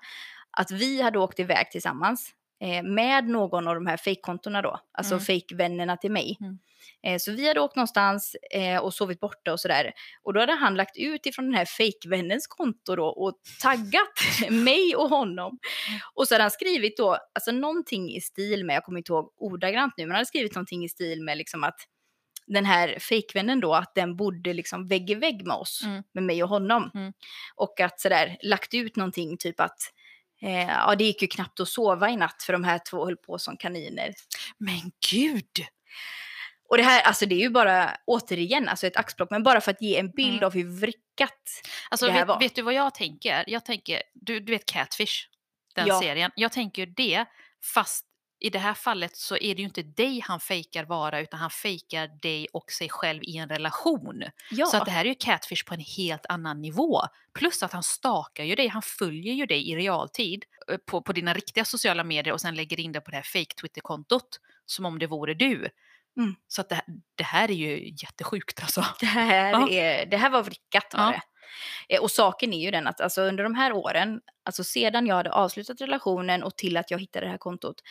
att vi hade åkt iväg tillsammans eh, med någon av de här fejkkontona då, alltså Mm. fejkvännerna till mig. Mm. Eh, så vi hade åkt någonstans eh, och sovit borta och sådär. Och då hade han lagt ut ifrån den här fejkvännens konto då och taggat mig och honom. Och så hade han skrivit då, alltså någonting i stil med, jag kommer inte ihåg ordagrant nu, men han hade skrivit någonting i stil med liksom att den här fejkvännen då, att den bodde liksom vägg i vägg med oss, Mm. med mig och honom. Mm. Och att sådär lagt ut någonting typ att eh, ja, det gick ju knappt att sova i natt för de här två höll på som kaniner. Men gud! Och det här, alltså det är ju bara, återigen, alltså ett axplock, men bara för att ge en bild Mm. av hur vrickat. Alltså det här vet, var. vet du vad jag tänker? Jag tänker, du, du vet Catfish, den Ja. serien. Jag tänker ju det, fast i det här fallet så är det ju inte dig han fejkar vara, utan han fejkar dig och sig själv i en relation. Ja, Så att det här är ju Catfish på en helt annan nivå. Plus att han stakar ju dig, han följer ju dig i realtid eh, på, på dina riktiga sociala medier och sen lägger in det på det här fake Twitter-kontot som om det vore du. Mm. Så att det, det här är ju jättesjukt alltså. det, här Ja. är, det här var vrickat var det. Eh, Och saken är ju den att alltså, under de här åren, alltså sedan jag hade avslutat relationen och till att jag hittade det här kontot,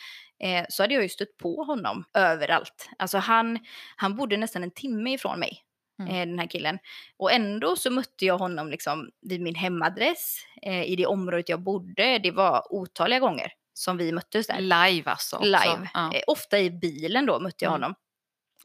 eh, så hade jag ju stött på honom överallt. Alltså han, han bodde nästan en timme ifrån mig. Mm. eh, den här killen. Och ändå så mötte jag honom liksom vid min hemadress, eh, i det området jag bodde. Det var otaliga gånger som vi möttes där. Live alltså? också. Live. Ja. Eh, ofta i bilen då mötte jag Mm. honom.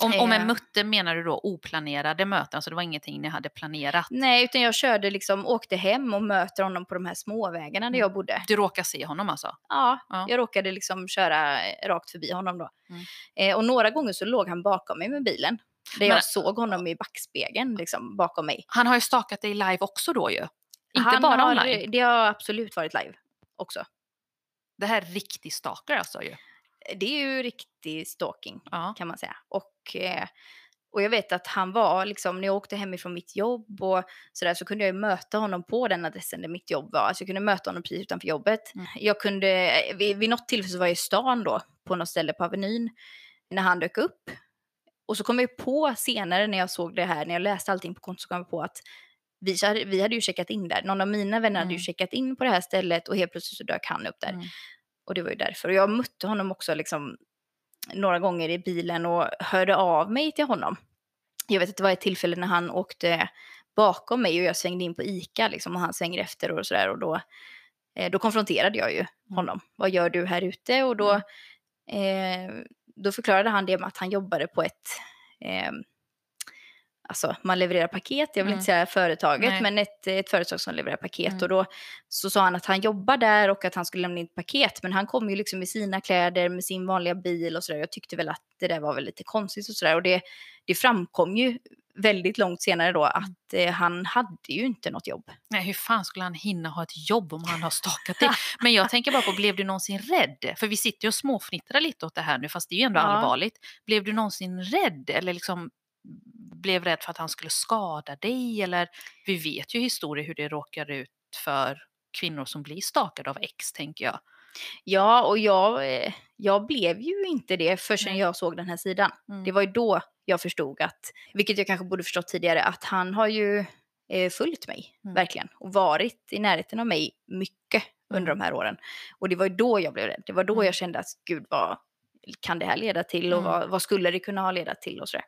Om, om en mutte menar du då oplanerade möten, alltså det var ingenting ni hade planerat? Nej, utan jag körde liksom, åkte hem och möter honom på de här småvägarna där Mm. jag bodde. Du råkar se honom alltså? Ja, Ja. jag råkade liksom köra eh, rakt förbi honom då. Mm. Eh, och några gånger så låg han bakom mig med bilen. Där Men- jag såg honom i backspegeln liksom bakom mig. Han har ju stakat dig live också då ju. Inte han bara har, online. Det har absolut varit live också. Det här är riktig stalker alltså ju. Det är ju riktig stalking Ja. kan man säga. Och, eh, och jag vet att han var, liksom, när jag åkte hemifrån mitt jobb och sådär så kunde jag möta honom på den adressen där mitt jobb var. Alltså jag kunde möta honom precis utanför jobbet. Mm. Jag kunde, vid, vid något tillfälle så var jag i stan då, på något ställe på Avenyn, när han dök upp. Och så kom jag på senare när jag såg det här, när jag läste allting på kontot, så kom jag på att vi, hade- vi hade ju checkat in där. Någon av mina vänner hade ju Mm. checkat in på det här stället och helt plötsligt så dök han upp där. Mm. Och det var ju därför. Och jag mötte honom också liksom några gånger i bilen och hörde av mig till honom. Jag vet att det var ett tillfälle när han åkte bakom mig och jag svängde in på ICA liksom, och han svänger efter och sådär. Och då, eh, då konfronterade jag ju honom. Vad gör du här ute? Och då, eh, då förklarade han det med att han jobbade på ett eh, Alltså man levererar paket, jag vill Mm. inte säga företaget, Nej. men ett, ett företag som levererar paket. Mm. Och då så sa han att han jobbar där och att han skulle lämna in ett paket. Men han kom ju liksom med sina kläder, med sin vanliga bil och sådär. Jag tyckte väl att det där var väl lite konstigt och sådär. Och det, det framkom ju väldigt långt senare då att eh, han hade ju inte något jobb. Nej, hur fan skulle han hinna ha ett jobb om han har stakat dig? Men jag tänker bara på, blev du någonsin rädd? För vi sitter ju och småfnittrar lite åt det här nu, fast det är ju ändå Ja. allvarligt. Blev du någonsin rädd? Eller liksom blev rädd för att han skulle skada dig? Eller vi vet ju historier hur det råkar ut för kvinnor som blir stakade av ex, tänker jag. Ja, och jag, eh, jag blev ju inte det förrän jag såg den här sidan. Mm. Det var ju då jag förstod att, vilket jag kanske borde förstått tidigare, att han har ju eh, följt mig, Mm. verkligen. Och varit i närheten av mig mycket under Mm. de här åren. Och det var ju då jag blev rädd. Det var då Mm. jag kände att gud, vad kan det här leda till? Och Mm. vad, vad skulle det kunna ha ledat till? Och sådär.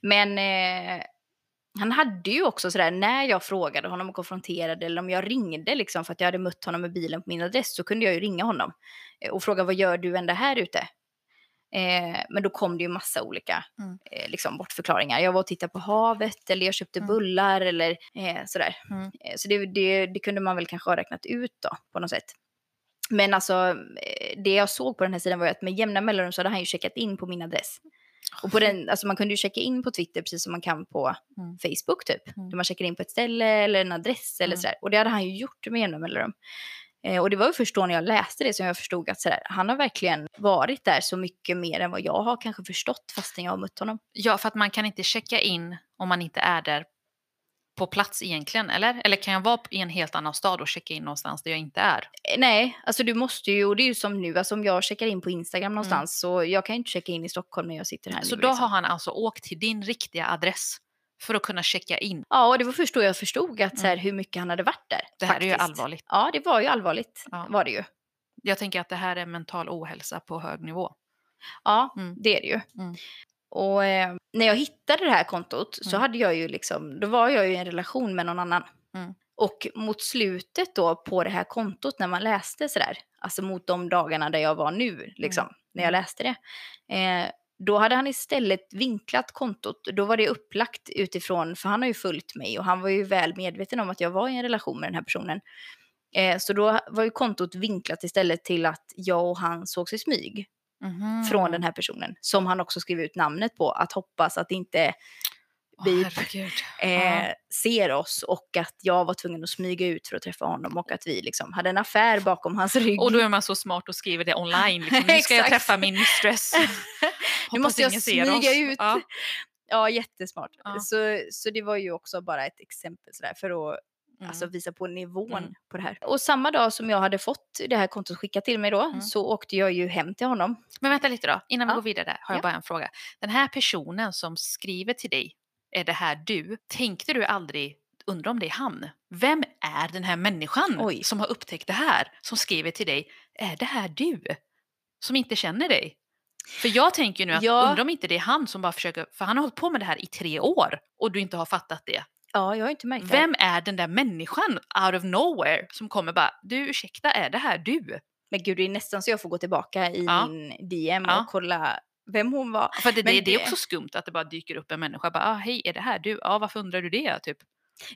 Men eh, han hade ju också sådär, när jag frågade honom och konfronterade eller om jag ringde liksom för att jag hade mött honom med bilen på min adress så kunde jag ju ringa honom eh, och fråga vad gör du ända här ute? Eh, men då kom det ju massa olika Mm. eh, liksom bortförklaringar. Jag var och tittade på havet eller jag köpte Mm. bullar eller eh, sådär. Mm. Eh, så det, det, det kunde man väl kanske ha räknat ut då på något sätt. Men alltså eh, det jag såg på den här sidan var ju att med jämna mellanrum så hade han ju checkat in på min adress. Och på den, alltså man kunde ju checka in på Twitter precis som man kan på Mm. Facebook typ. Mm. Där man checkar in på ett ställe eller en adress eller Mm. sådär. Och det hade han ju gjort med jämna mellanrum. Eh, och det var ju först då när jag läste det som jag förstod att sådär, han har verkligen varit där så mycket mer än vad jag har kanske förstått fastän jag har mött honom. Ja, för att man kan inte checka in om man inte är där på plats egentligen, eller? Eller kan jag vara i en helt annan stad och checka in någonstans där jag inte är? Eh, Nej, alltså du måste ju, och det är ju som nu, alltså om jag checkar in på Instagram någonstans så jag kan ju inte checka in i Stockholm när jag sitter här Mm. Så nu. då liksom. har han alltså åkt till din riktiga adress för att kunna checka in. Ja, och det var först då jag förstod att så här, hur mycket han hade varit där. Mm. Det här är ju faktiskt. allvarligt. Ja, det var ju allvarligt. Ja. Var det ju. Jag tänker att det här är mental ohälsa på hög nivå. Ja, Mm. det är det ju. Mm. Och eh, när jag hittade det här kontot så Mm. hade jag ju liksom, då var jag ju i en relation med någon annan. Mm. Och mot slutet då på det här kontot när man läste sådär, alltså mot de dagarna där jag var nu, liksom, när jag Mm. läste det. Eh, då hade han istället vinklat kontot. Då var det upplagt utifrån, för han har ju följt mig och han var ju väl medveten om att jag var i en relation med den här personen. Eh, så då var ju kontot vinklat istället till att jag och han sågs i smyg Mhm. från den här personen. Som han också skrev ut namnet på, att hoppas att inte beep herregud. eh, ser oss och att jag var tvungen att smyga ut för att träffa honom och att vi liksom hade en affär bakom hans rygg. Och då är man så smart och skriver det online. Liksom. Nu ska jag träffa min mistress. nu måste jag smyga ut. Ja. Ja, jättesmart. Ja. Så, så det var ju också bara ett exempel sådär för att Mm. alltså, visa på nivån Mm. på det här. Och samma dag som jag hade fått det här kontot skickat till mig då Mm. så åkte jag ju hem till honom. Men vänta lite då, innan vi Ja. går vidare där, har jag Ja. bara en fråga. Den här personen som skriver till dig, är det här du? Tänkte du aldrig, undra om det är han? Vem är den här människan Oj. som har upptäckt det här? Som skriver till dig, är det här du? Som inte känner dig? För jag tänker ju nu att Ja. undrar om inte det är han som bara försöker, för han har hållit på med det här i tre år och du inte har fattat det. Ja, jag har inte märkt det. Vem är den där människan out of nowhere som kommer bara, du ursäkta är det här du? Men gud, det är nästan så jag får gå tillbaka i Ja. min DM Ja. och kolla vem hon var. För det, det, det är också skumt att det bara dyker upp en människa bara, ah, hej är det här du? Ja varför undrar du det? Typ.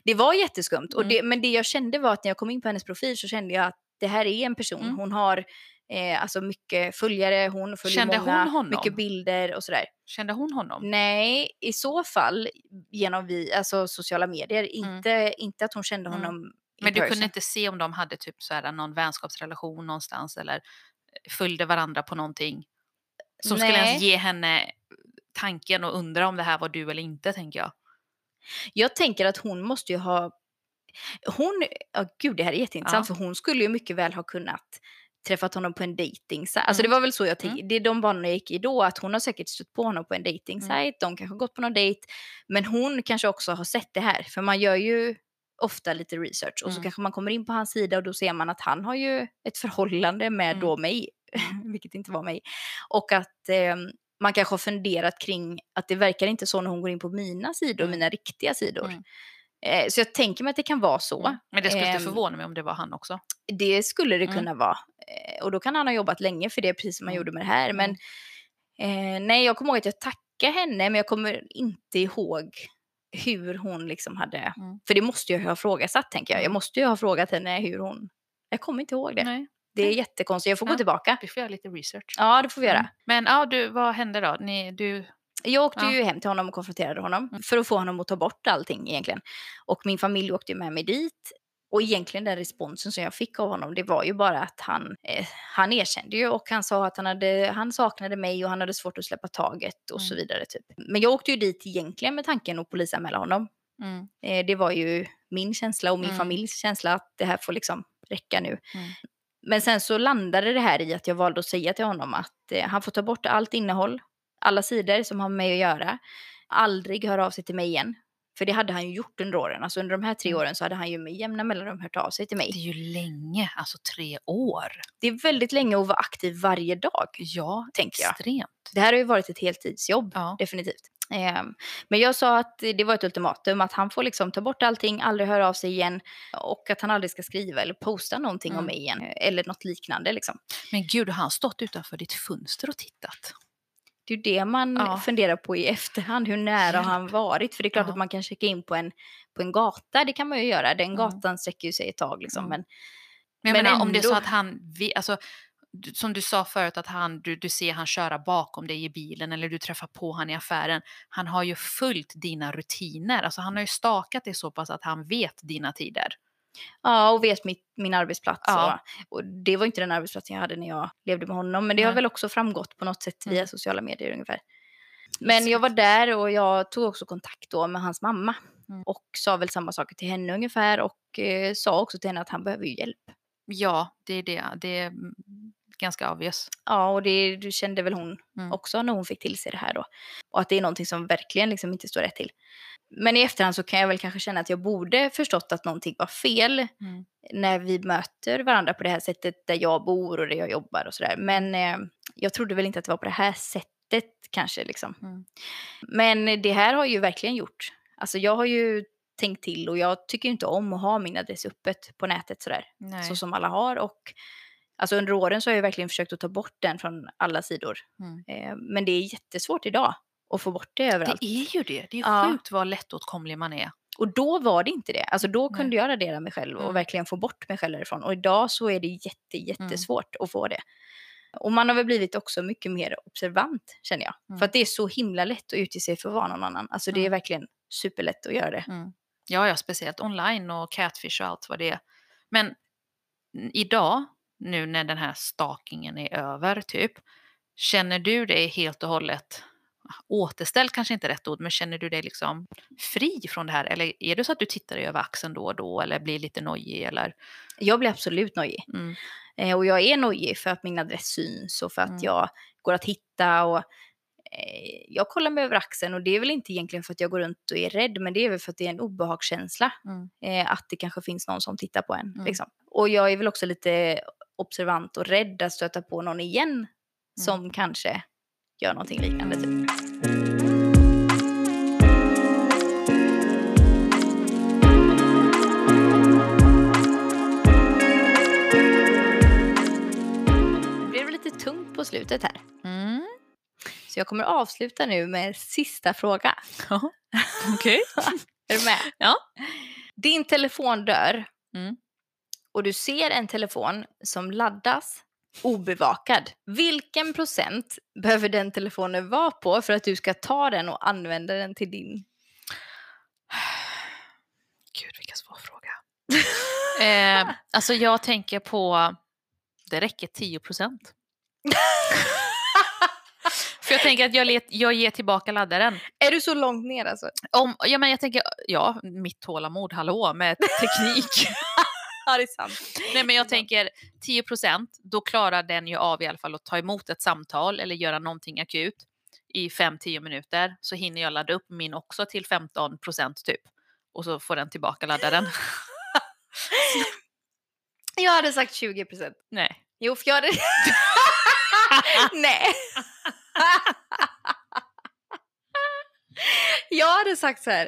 Det var jätteskumt. Och Mm. det, men det jag kände var att när jag kom in på hennes profil så kände jag att det här är en person. Mm. Hon har eh, alltså mycket följare, hon följer Kände många, hon honom? mycket bilder och sådär. Kände hon honom? Nej, i så fall genom vi, alltså sociala medier. Mm. Inte, inte att hon kände Mm. honom Men du person. kunde inte se om de hade typ så här någon vänskapsrelation någonstans eller eh, följde varandra på någonting? Som skulle Nej. ens ge henne tanken och undra om det här var du eller inte tänker jag. Jag tänker att hon måste ju ha... Hon, ja gud det här är jätteintressant Ja. för hon skulle ju mycket väl ha kunnat träffat honom på en dating Alltså Mm. det var väl så jag tänkte, det är de banorna jag gick i då, att hon har säkert stött på honom på en dating Mm. de kanske har gått på någon dejt, men hon kanske också har sett det här, för man gör ju ofta lite research och så Mm. kanske man kommer in på hans sida och då ser man att han har ju ett förhållande med Mm. då mig, vilket inte var mig, och att eh, man kanske har funderat kring att det verkar inte så när hon går in på mina sidor, Mm. mina riktiga sidor. Mm. Eh, så jag tänker mig att det kan vara så. Mm. Men det skulle inte Ehm, förvåna mig om det var han också. Det skulle det Mm. kunna vara. Eh, och då kan han ha jobbat länge för det, precis som han Mm. gjorde med det här. Men eh, nej, jag kommer ihåg att jag tackade henne, men jag kommer inte ihåg hur hon liksom hade... Mm. För det måste jag ha frågasatt, tänker jag. Jag Mm. måste ju ha frågat henne hur hon... Jag kommer inte ihåg det. Nej, Det är Nej. jättekonstigt. Jag får gå Ja. tillbaka. vi får göra lite research. Ja, det får vi göra. Mm. Men ja, du, vad hände då? Ni, du, Jag åkte Ja. ju hem till honom och konfronterade honom Mm. för att få honom att ta bort allting egentligen. Och min familj åkte ju med mig dit. Och egentligen den responsen som jag fick av honom, det var ju bara att han, eh, han erkände ju och han sa att han, hade, han saknade mig och han hade svårt att släppa taget och så Mm. vidare. Typ. Men jag åkte ju dit egentligen med tanken att polisanmäla honom. mm, Eh, det var ju min känsla och min Mm. familjs känsla att det här får liksom räcka nu. Mm. Men sen så landade det här i att jag valde att säga till honom att eh, han får ta bort allt innehåll, alla sidor som har med mig att göra. Aldrig höra av sig till mig igen. För det hade han ju gjort under åren. Alltså under de här tre Mm. åren så hade han ju med jämna mellanrum hört av sig till det mig. är ju länge, alltså tre år. Det är väldigt länge att vara aktiv varje dag, Ja, tänker jag. extremt. Det här har ju varit ett heltidsjobb, Ja. definitivt. Ehm, men jag sa att det var ett ultimatum, att han får liksom ta bort allting, aldrig höra av sig igen och att han aldrig ska skriva eller posta någonting om Mm. mig igen. Eller något liknande liksom. Men gud, har han stått utanför ditt fönster och tittat? Det är ju det man Ja. funderar på i efterhand, hur nära har han varit? För det är klart Ja. att man kan checka in på en, på en gata, det kan man ju göra. Den Mm. gatan sträcker ju sig ett tag liksom. Mm. Men, Men, Men menar, om det är så ändå- att han, vi- alltså, som du sa förut, att han, du, du ser han köra bakom dig i bilen eller du träffar på han i affären. Han har ju följt dina rutiner, alltså han har ju stakat dig så pass att han vet dina tider. Ja, och vet mitt, min arbetsplats. Ja. Och, och det var inte den arbetsplatsen jag hade när jag levde med honom. Men det har väl också framgått på något sätt via Mm. sociala medier ungefär. Men jag var där och jag tog också kontakt då med hans mamma. Mm. Och sa väl samma saker till henne ungefär. Och eh, sa också till henne att han behöver ju hjälp. Ja, det är det. Det mm, ganska obvious. Ja, och det, det kände väl hon Mm. också när hon fick till sig det här då. Och att det är någonting som verkligen liksom inte står rätt till. Men i efterhand så kan jag väl kanske känna att jag borde förstått att någonting var fel Mm. när vi möter varandra på det här sättet där jag bor och där jag jobbar och sådär. Men eh, jag trodde väl inte att det var på det här sättet kanske liksom. Mm. Men det här har ju verkligen gjort. Alltså jag har ju tänkt till och jag tycker inte om att ha min adress öppet på nätet sådär. Nej. Så som alla har och alltså under åren så har jag verkligen försökt att ta bort den från alla sidor. Mm. Eh, men det är jättesvårt idag att få bort det överallt. Det är ju det. Det är Ja. sjukt vad lättåtkomlig man är. Och då var det inte det. Alltså då Nej. kunde jag radera mig själv och Mm. verkligen få bort mig själv därifrån. Och idag så är det jätte, jättesvårt att få det. Och man har väl blivit också mycket mer observant känner jag. Mm. För att det är så himla lätt att utge sig för att vara någon annan. Alltså det är Mm. verkligen superlätt att göra det. Mm. Ja, ja, speciellt online och catfish och allt vad det är. Men mm, idag, nu när den här stalkingen är över, typ, känner du dig helt och hållet återställd kanske inte är rätt ord, men känner du dig liksom fri från det här? Eller är det så att du tittar över axeln då och då eller blir lite nojig eller? Jag blir absolut nojig. Mm. Eh, och jag är nojig för att min adress syns och för att Mm. jag går att hitta. Och, eh, jag kollar mig över axeln och det är väl inte egentligen för att jag går runt och är rädd men det är väl för att det är en obehagskänsla. Mm. Eh, att det kanske finns någon som tittar på en. Mm. Liksom. Och jag är väl också lite observant och rädd att stöta på någon igen Mm. som kanske gör någonting liknande. Typ. Det blev lite tungt på slutet här. Mm. Så jag kommer avsluta nu med sista fråga. Ja. Okej. Är du med? Ja. Din telefon dör Mm. Och du ser en telefon som laddas obevakad. Vilken procent behöver den telefonen vara på för att du ska ta den och använda den till din? Gud, vilken svår fråga. eh, alltså jag tänker på, det räcker 10 procent. För jag tänker att jag, let, jag ger tillbaka laddaren. Är du så långt ner alltså? Om, ja, men jag tänker, ja, mitt tålamod, hallå, med teknik. Ja, det är sant. Nej, men jag tänker 10 procent, då klarar den ju av i alla fall att ta emot ett samtal eller göra någonting akut i 5-10 minuter. Så hinner jag ladda upp min också till 15 procent typ. Och så får den tillbaka laddaren. Jag hade sagt 20 procent. Nej. Jo, för jag hade... Nej. Jag hade sagt så här.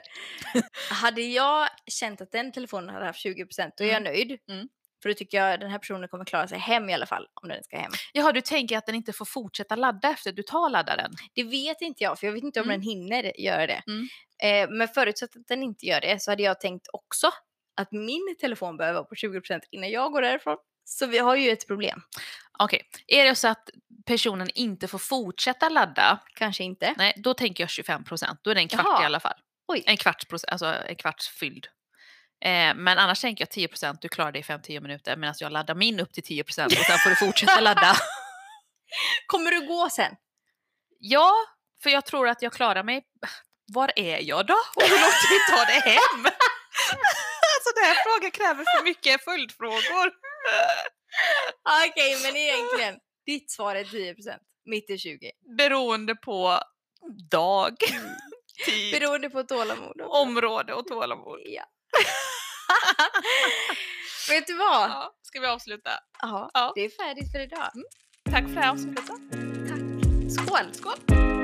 Hade jag känt att den telefonen hade haft 20 procent, då är jag Mm. nöjd. Mm. För då tycker jag att den här personen kommer klara sig hem i alla fall, om den ska hem. Jaha, du tänker att den inte får fortsätta ladda efter du tar laddaren? Det vet inte jag, för jag vet inte om Mm. den hinner göra det. Mm. Eh, men förutsatt att den inte gör det så hade jag tänkt också att min telefon behöver vara på 20 procent innan jag går därifrån. Så vi har ju ett problem. Okej, är det så att personen inte får fortsätta ladda, Kanske inte. nej, då tänker jag 25 procent. Då är det en kvart Jaha. i alla fall. Oj. En kvarts, alltså en kvarts fylld. Eh, men annars tänker jag 10 procent, du klarar det i 5-10 minuter medan jag laddar min upp till 10 procent och sen får du fortsätta ladda. Kommer du gå sen? Ja, för jag tror att jag klarar mig. Var är jag då? Och hur lång tid tar det hem? alltså den här frågan kräver för mycket följdfrågor. Okej, men egentligen. Ditt svar är 10 procent. Mitt är 20. Beroende på dag, tid, Beroende på tålamod. också. område och tålamod. Ja. Vet du vad? Ja, ska vi avsluta? Ja, Ja. det är färdigt för idag. Tack för det här avsnittet. då. Skål! Skål!